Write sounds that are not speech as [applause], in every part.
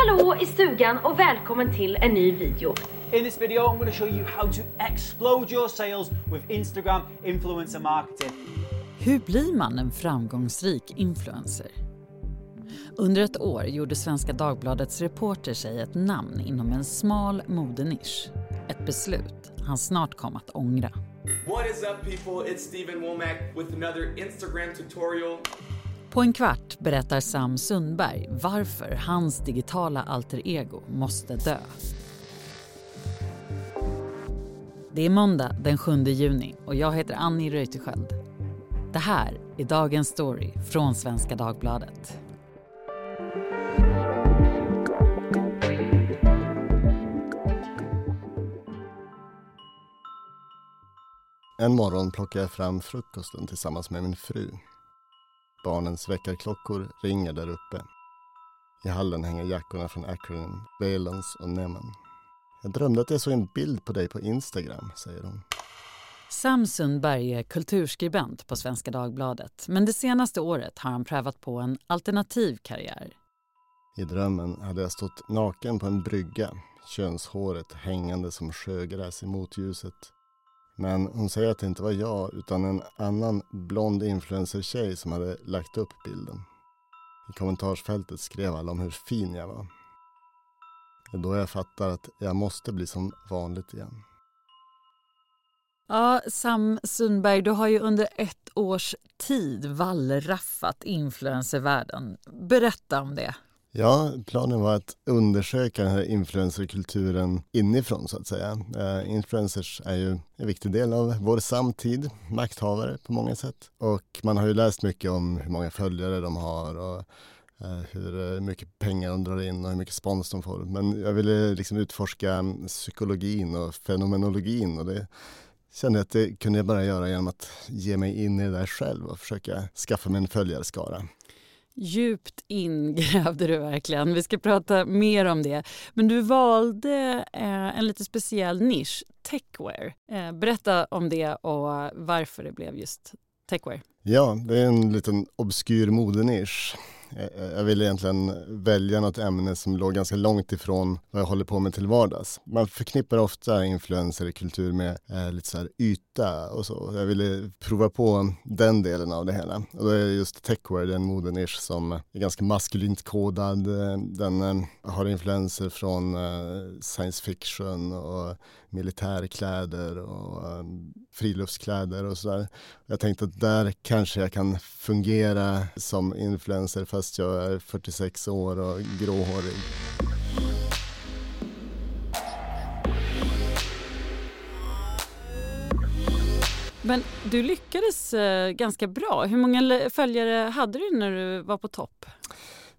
Hallå i stugan och välkommen till en ny video. In this video, I'm going to show you how to explode your sales with Instagram influencer marketing. Hur blir man en framgångsrik influencer? Under ett år gjorde Svenska Dagbladets reporter sig ett namn inom en smal modenisch. Ett beslut han snart kom att ångra. What is up people? It's Steven Womack with another Instagram tutorial. På en kvart berättar Sam Sundberg varför hans digitala alter ego måste dö. Det är måndag den 7 juni och jag heter Annie Reuterskiöld. Det här är dagens story från Svenska Dagbladet. En morgon plockar jag fram frukosten tillsammans med min fru. Barnens väckarklockor ringer där uppe. I hallen hänger jackorna från Acronym, Valence och Neman. Jag drömde att jag såg en bild på dig på Instagram, säger hon. Sam Sundberg är kulturskribent på Svenska Dagbladet men det senaste året har han prövat på en alternativ karriär. I drömmen hade jag stått naken på en brygga, könshåret hängande som sjögräs i motljuset. Men hon säger att det inte var jag utan en annan blond influencer-tjej som hade lagt upp bilden. I kommentarsfältet skrev alla om hur fin jag var. Det är då jag fattar att jag måste bli som vanligt igen. Ja, Sam Sundberg, du har ju under ett års tid wallraffat influencervärlden. Berätta om det. Ja, planen var att undersöka den här influencerkulturen inifrån så att säga. Eh, influencers är ju en viktig del av vår samtid, makthavare på många sätt. Och man har ju läst mycket om hur många följare de har och eh, hur eh, mycket pengar de drar in och hur mycket spons de får. Men jag ville liksom utforska psykologin och fenomenologin och det kände jag att det kunde jag bara göra genom att ge mig in i det där själv och försöka skaffa mig en följarskara. Djupt ingrävde du verkligen. Vi ska prata mer om det. Men du valde eh, en lite speciell nisch, techwear. Eh, berätta om det och varför det blev just techware. Ja, det är en liten obskyr modenisch. Eh, eh, jag ville egentligen välja något ämne som låg ganska långt ifrån vad jag håller på med till vardags. Man förknippar ofta influenser i kultur med eh, lite så här yta och så. Jag ville prova på den delen av det hela. Och då är just techwear den modenisch som är ganska maskulint kodad. Eh, den eh, har influenser från eh, science fiction och militärkläder och um, friluftskläder och sådär. Jag tänkte att där kanske jag kan fungera som influencer fast jag är 46 år och gråhårig. Men du lyckades eh, ganska bra. Hur många följare hade du när du var på topp?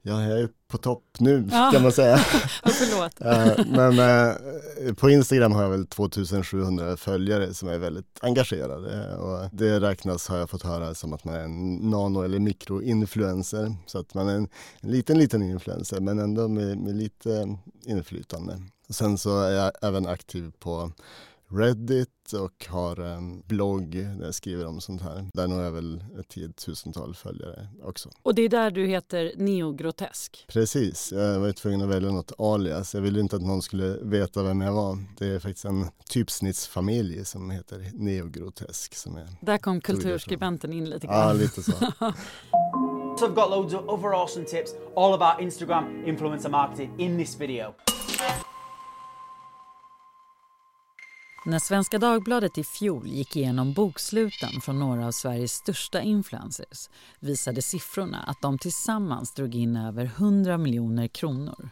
Ja, jag är på topp nu ja. kan man säga. [laughs] ja, förlåt. [laughs] Men eh, på Instagram har jag väl 2700 följare som är väldigt engagerade och det räknas har jag fått höra som att man är en nano eller mikroinfluencer. Så att man är en, en liten, liten influencer men ändå med, med lite inflytande. Sen så är jag även aktiv på Reddit och har en blogg där jag skriver om sånt här. Där når jag väl ett tiotusental följare också. Och det är där du heter Neogrotesk? Precis, jag var tvungen att välja något alias. Jag ville inte att någon skulle veta vem jag var. Det är faktiskt en typsnittsfamilj som heter Neogrotesk. Som är där kom kulturskribenten in lite grann. Ja, lite så. [laughs] I've got loads of other awesome tips all about Instagram influencer marketing in this video. När Svenska Dagbladet i fjol gick igenom boksluten från några av Sveriges största influencers visade siffrorna att de tillsammans drog in över 100 miljoner kronor.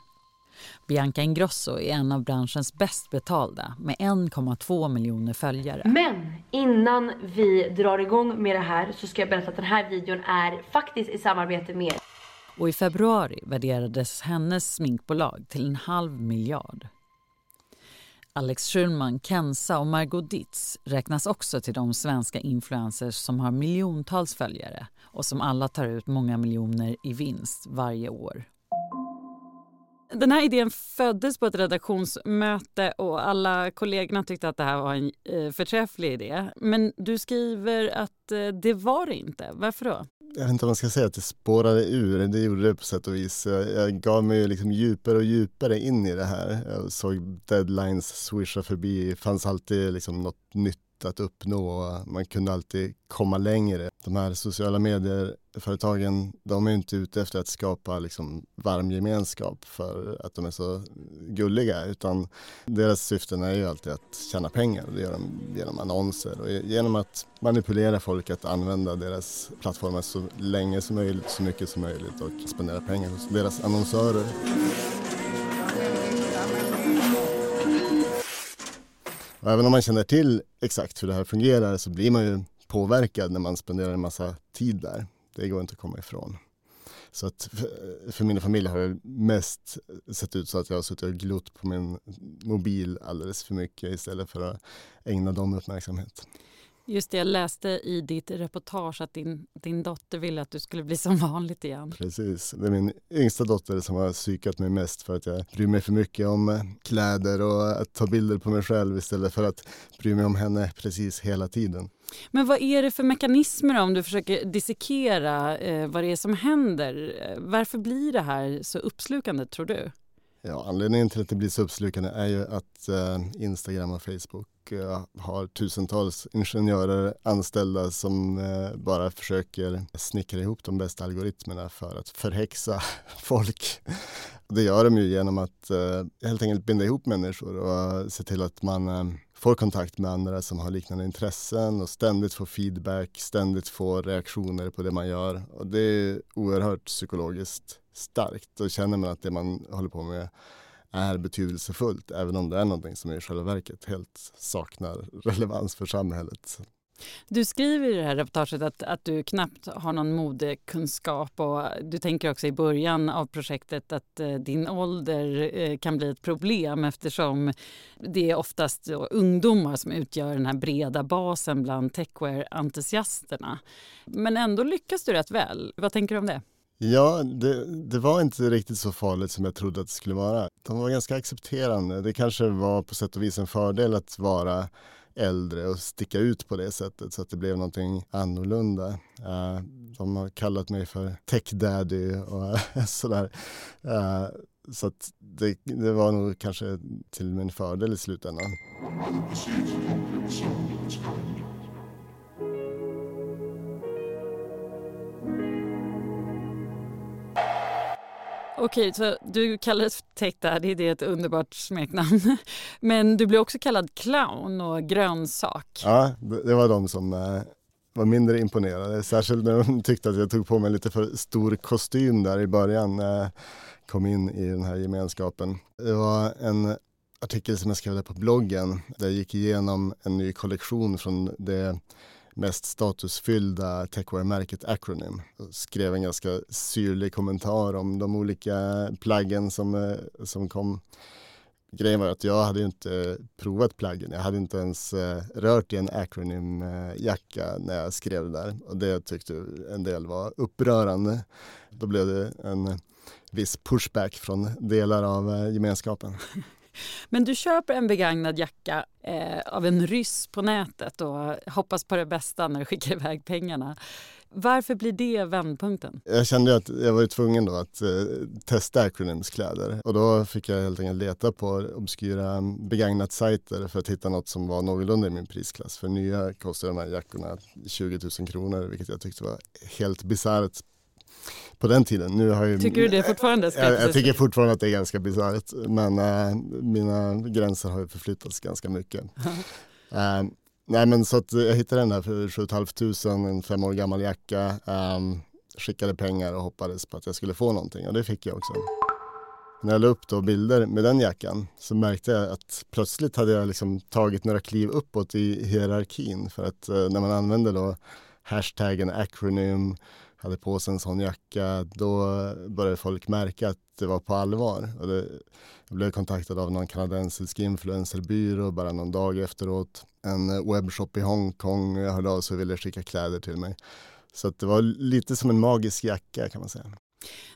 Bianca Ingrosso är en av branschens bäst betalda med 1,2 miljoner följare. Men innan vi drar igång med det här så ska jag berätta att den här videon är faktiskt i samarbete med och i februari värderades hennes sminkbolag till en halv miljard. Alex Schulman, Kenza och Margot Ditz räknas också till de svenska influencers som har miljontals följare och som alla tar ut många miljoner i vinst varje år. Den här idén föddes på ett redaktionsmöte och alla kollegorna tyckte att det här var en eh, förträfflig idé. Men du skriver att eh, det var det inte. Varför då? Jag vet inte om man ska säga att det spårade ur, det gjorde det på sätt och vis. Jag, jag gav mig liksom djupare och djupare in i det här. Jag såg deadlines swisha förbi, det fanns alltid liksom något nytt att uppnå. Man kunde alltid komma längre. De här sociala medier-företagen, de är inte ute efter att skapa liksom varm gemenskap för att de är så gulliga, utan deras syften är ju alltid att tjäna pengar. Det gör de genom annonser och genom att manipulera folk att använda deras plattformar så länge som möjligt, så mycket som möjligt och spendera pengar hos deras annonsörer. Och även om man känner till exakt hur det här fungerar så blir man ju påverkad när man spenderar en massa tid där. Det går inte att komma ifrån. Så att för min familj har det mest sett ut så att jag har suttit och glott på min mobil alldeles för mycket istället för att ägna dem uppmärksamhet. Just det, jag läste i ditt reportage att din, din dotter ville att du skulle bli som vanligt igen. Precis, det är min yngsta dotter som har psykat mig mest för att jag bryr mig för mycket om eh, kläder och att ta bilder på mig själv istället för att bry mig om henne precis hela tiden. Men vad är det för mekanismer om du försöker dissekera eh, vad det är som händer? Varför blir det här så uppslukande tror du? Ja, anledningen till att det blir så uppslukande är ju att eh, Instagram och Facebook eh, har tusentals ingenjörer anställda som eh, bara försöker snickra ihop de bästa algoritmerna för att förhäxa [laughs] folk. Det gör de ju genom att eh, helt enkelt binda ihop människor och se till att man eh, får kontakt med andra som har liknande intressen och ständigt får feedback, ständigt får reaktioner på det man gör. Och det är oerhört psykologiskt starkt. Då känner man att det man håller på med är betydelsefullt även om det är någonting som i själva verket helt saknar [laughs] relevans för samhället. Du skriver i det här reportaget att, att du knappt har någon modekunskap och du tänker också i början av projektet att eh, din ålder eh, kan bli ett problem eftersom det är oftast ungdomar som utgör den här breda basen bland techwear-entusiasterna. Men ändå lyckas du rätt väl. Vad tänker du om det? Ja, det, det, var inte riktigt så farligt som jag trodde att det skulle vara. De var ganska accepterande. Det kanske var på sätt och vis en fördel att vara äldre och sticka ut på det sättet så att det blev någonting annorlunda. Uh, de har kallat mig för tech daddy och [laughs] sådär. Uh, så att det, det, var nog kanske till min fördel i slutändan. Okej, så du kallades för Tech Daddy, det är ett underbart smeknamn. [laughs] Men du blev också kallad clown och grönsak. Ja, det var de som eh, var mindre imponerade. Särskilt när de tyckte att jag tog på mig lite för stor kostym där i början när jag kom in i den här gemenskapen. Det var en artikel som jag skrev där på bloggen där jag gick igenom en ny kollektion från det mest statusfyllda techwear-märket Acronym. Jag skrev en ganska syrlig kommentar om de olika plaggen som, eh, som kom. Grejen var att jag hade inte provat plaggen. Jag hade inte ens eh, rört i en Acronym-jacka eh, när jag skrev det där och det tyckte en del var upprörande. Då blev det en viss pushback från delar av gemenskapen. [laughs] Men du köper en begagnad jacka eh, av en ryss på nätet och hoppas på det bästa när du skickar iväg pengarna. Varför blir det vändpunkten? Jag kände att jag var tvungen då att eh, testa Acronyms kläder och då fick jag helt enkelt leta på obskyra begagnat sajter för att hitta något som var någorlunda i min prisklass. För nya kostar de här jackorna 20 000 kronor vilket jag tyckte var helt bisarrt på den tiden. Nu har ju, tycker du det fortfarande? Jag, jag tycker fortfarande att det är ganska bisarrt men äh, mina gränser har ju förflyttats ganska mycket. äh, [laughs] nej men så att jag hittade den där för 7 500, en fem år gammal jacka, äh, skickade pengar och hoppades på att jag skulle få någonting och det fick jag också. När jag la upp då bilder med den jackan så märkte jag att plötsligt hade jag liksom tagit några kliv uppåt i hierarkin för att eh, när man använder då hashtaggen acronym hade på sig en sån jacka, då började folk märka att det var på allvar. Och det, jag blev kontaktad av någon kanadensisk influencerbyrå bara någon dag efteråt. En webbshop i Hongkong hörde av sig och ville skicka kläder till mig. Så det var lite som en magisk jacka kan man säga.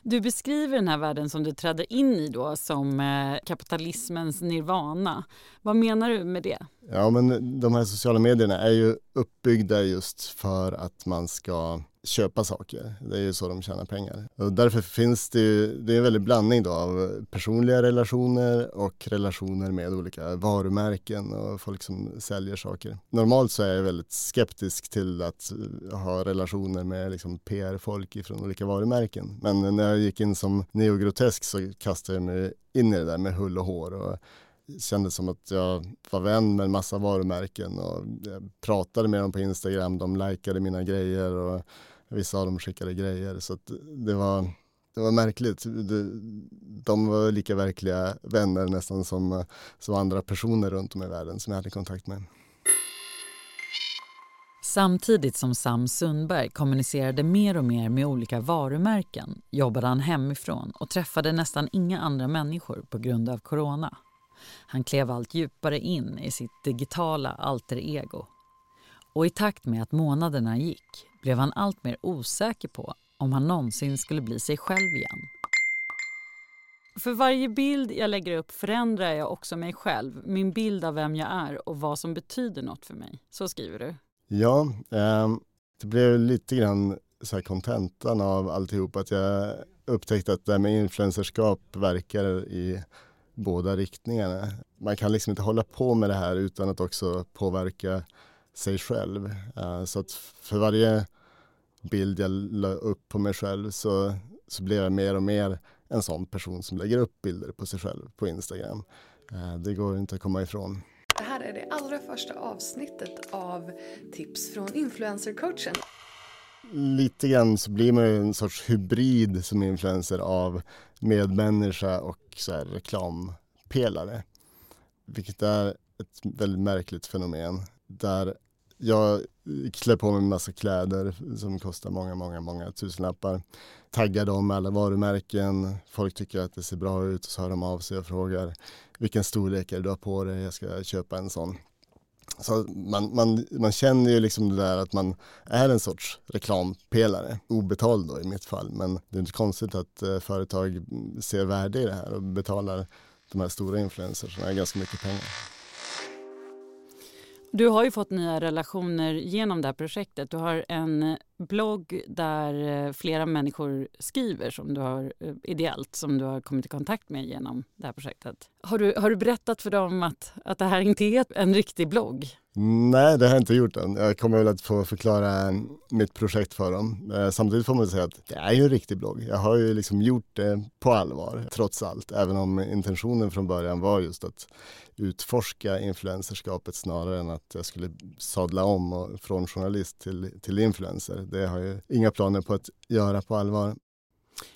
Du beskriver den här världen som du trädde in i då som eh, kapitalismens nirvana. Vad menar du med det? Ja, men de här sociala medierna är ju uppbyggda just för att man ska köpa saker. Det är ju så de tjänar pengar. Och därför finns det ju, det är en väldig blandning då av personliga relationer och relationer med olika varumärken och folk som säljer saker. Normalt så är jag väldigt skeptisk till att ha relationer med liksom PR-folk från olika varumärken. Men när jag gick in som neogrotesk så kastade jag mig in i det där med hull och hår. Och kändes som att jag var vän med en massa varumärken och jag pratade med dem på Instagram, de likade mina grejer och Vissa av dem skickade grejer så det var, det var märkligt. De var lika verkliga vänner nästan som, som andra personer runt om i världen som jag hade kontakt med. Samtidigt som Sam Sundberg kommunicerade mer och mer med olika varumärken jobbade han hemifrån och träffade nästan inga andra människor på grund av corona. Han klev allt djupare in i sitt digitala alter ego. Och i takt med att månaderna gick blev han allt mer osäker på om han någonsin skulle bli sig själv igen. För varje bild jag lägger upp förändrar jag också mig själv, min bild av vem jag är och vad som betyder något för mig. Så skriver du. Ja, eh, det blev lite grann så här kontentan av alltihop att jag upptäckte att det här med influencerskap verkar i båda riktningarna. Man kan liksom inte hålla på med det här utan att också påverka sig själv. Uh, så att för varje bild jag la upp på mig själv så, så blev jag mer och mer en sån person som lägger upp bilder på sig själv på Instagram. Uh, det går inte att komma ifrån. Det här är det allra första avsnittet av Tips från influencercoachen. Lite grann så blir man ju en sorts hybrid som influencer av medmänniska och så reklampelare. Vilket är ett väldigt märkligt fenomen där jag klär på mig en massa kläder som kostar många, många, många tusenlappar. Taggar dem med alla varumärken. Folk tycker att det ser bra ut och så hör de av sig och frågar vilken storlek är det du har på dig? Jag ska köpa en sån. Så man, man, man känner ju liksom det där att man är en sorts reklampelare, obetald då i mitt fall. Men det är inte konstigt att eh, företag ser värde i det här och betalar de här stora influencersna ganska mycket pengar. Du har ju fått nya relationer genom det här projektet. Du har en blogg där eh, flera människor skriver som du har eh, ideellt som du har kommit i kontakt med genom det här projektet. Har du, har du berättat för dem att, att det här inte är en riktig blogg? Nej, det har jag inte gjort än. Jag kommer väl att få förklara mitt projekt för dem. Eh, samtidigt får man säga att det är ju en riktig blogg. Jag har ju liksom gjort det på allvar, trots allt. Även om intentionen från början var just att utforska influencerskapet snarare än att jag skulle sadla om och, från journalist till, till influencer. Det har jag inga planer på att göra på allvar.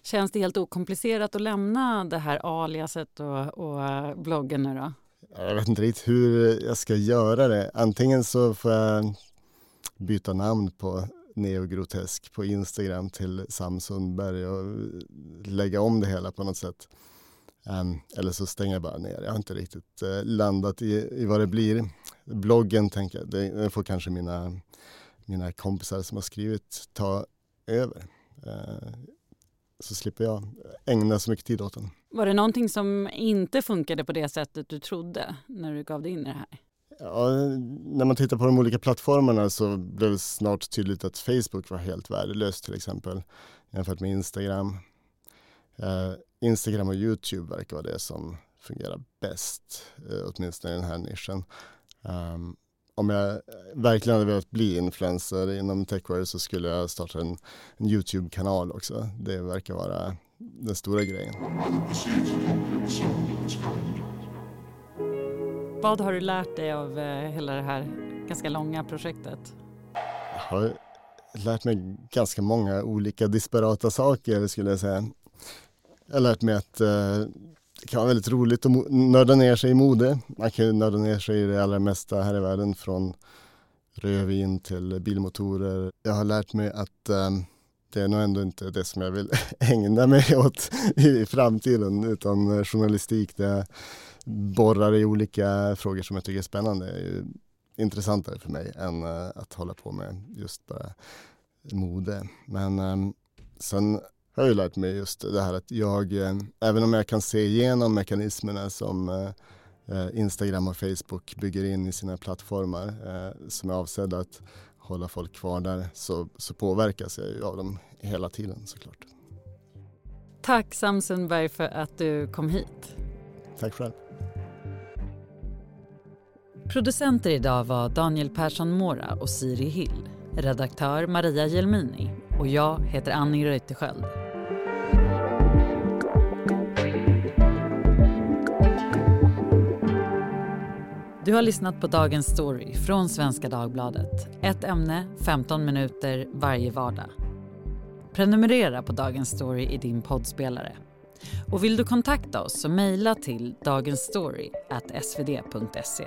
Känns det helt okomplicerat att lämna det här aliaset och, och bloggen nu då? Jag vet inte riktigt hur jag ska göra det. Antingen så får jag byta namn på neogrotesk på Instagram till Sam Sundberg och lägga om det hela på något sätt. Um, eller så stänger jag bara ner. Jag har inte riktigt uh, landat i, i vad det blir. Bloggen tänker jag, det, får kanske mina, mina kompisar som har skrivit ta över. Uh, så slipper jag ägna så mycket tid åt den. Var det någonting som inte funkade på det sättet du trodde när du gav dig in i det här? Ja, när man tittar på de olika plattformarna så blev det snart tydligt att Facebook var helt värdelöst till exempel jämfört med Instagram. Uh, Instagram och Youtube verkar vara det som fungerar bäst, uh, åtminstone i den här nischen. Um, om jag verkligen hade velat bli influencer inom techwear så skulle jag starta en, en Youtube-kanal också. Det verkar vara den stora grejen. Vad har du lärt dig av eh, hela det här ganska långa projektet? Jag har lärt mig ganska många olika disparata saker skulle jag säga. Jag har lärt mig att eh, det kan vara väldigt roligt att nörda ner sig i mode. Man kan ju nörda ner sig i det allra mesta här i världen från rödvin till bilmotorer. Jag har lärt mig att um, det är nog ändå inte det som jag vill [laughs] ägna mig åt i framtiden utan journalistik där jag borrar i olika frågor som jag tycker är spännande är ju intressantare för mig än eh, att hålla på med just bara mode. Men um, sen har jag ju lärt mig just det här att jag, eh, även om jag kan se igenom mekanismerna som eh, eh, Instagram och Facebook bygger in i sina plattformar som är avsedda att hålla folk kvar där så, så påverkas jag ju av dem hela tiden såklart. Tack Sam Sundberg för att du kom hit. Tack själv. Producenter idag var Daniel Persson Mora och Siri Hill. Redaktör Maria Gelmini och jag heter Annie Reuterskiöld. Du har lyssnat på Dagens Story från Svenska Dagbladet. Ett ämne, 15 minuter varje vardag. Prenumerera på Dagens Story i din poddspelare. Och vill du kontakta oss så mejla till dagensstory.svd.se.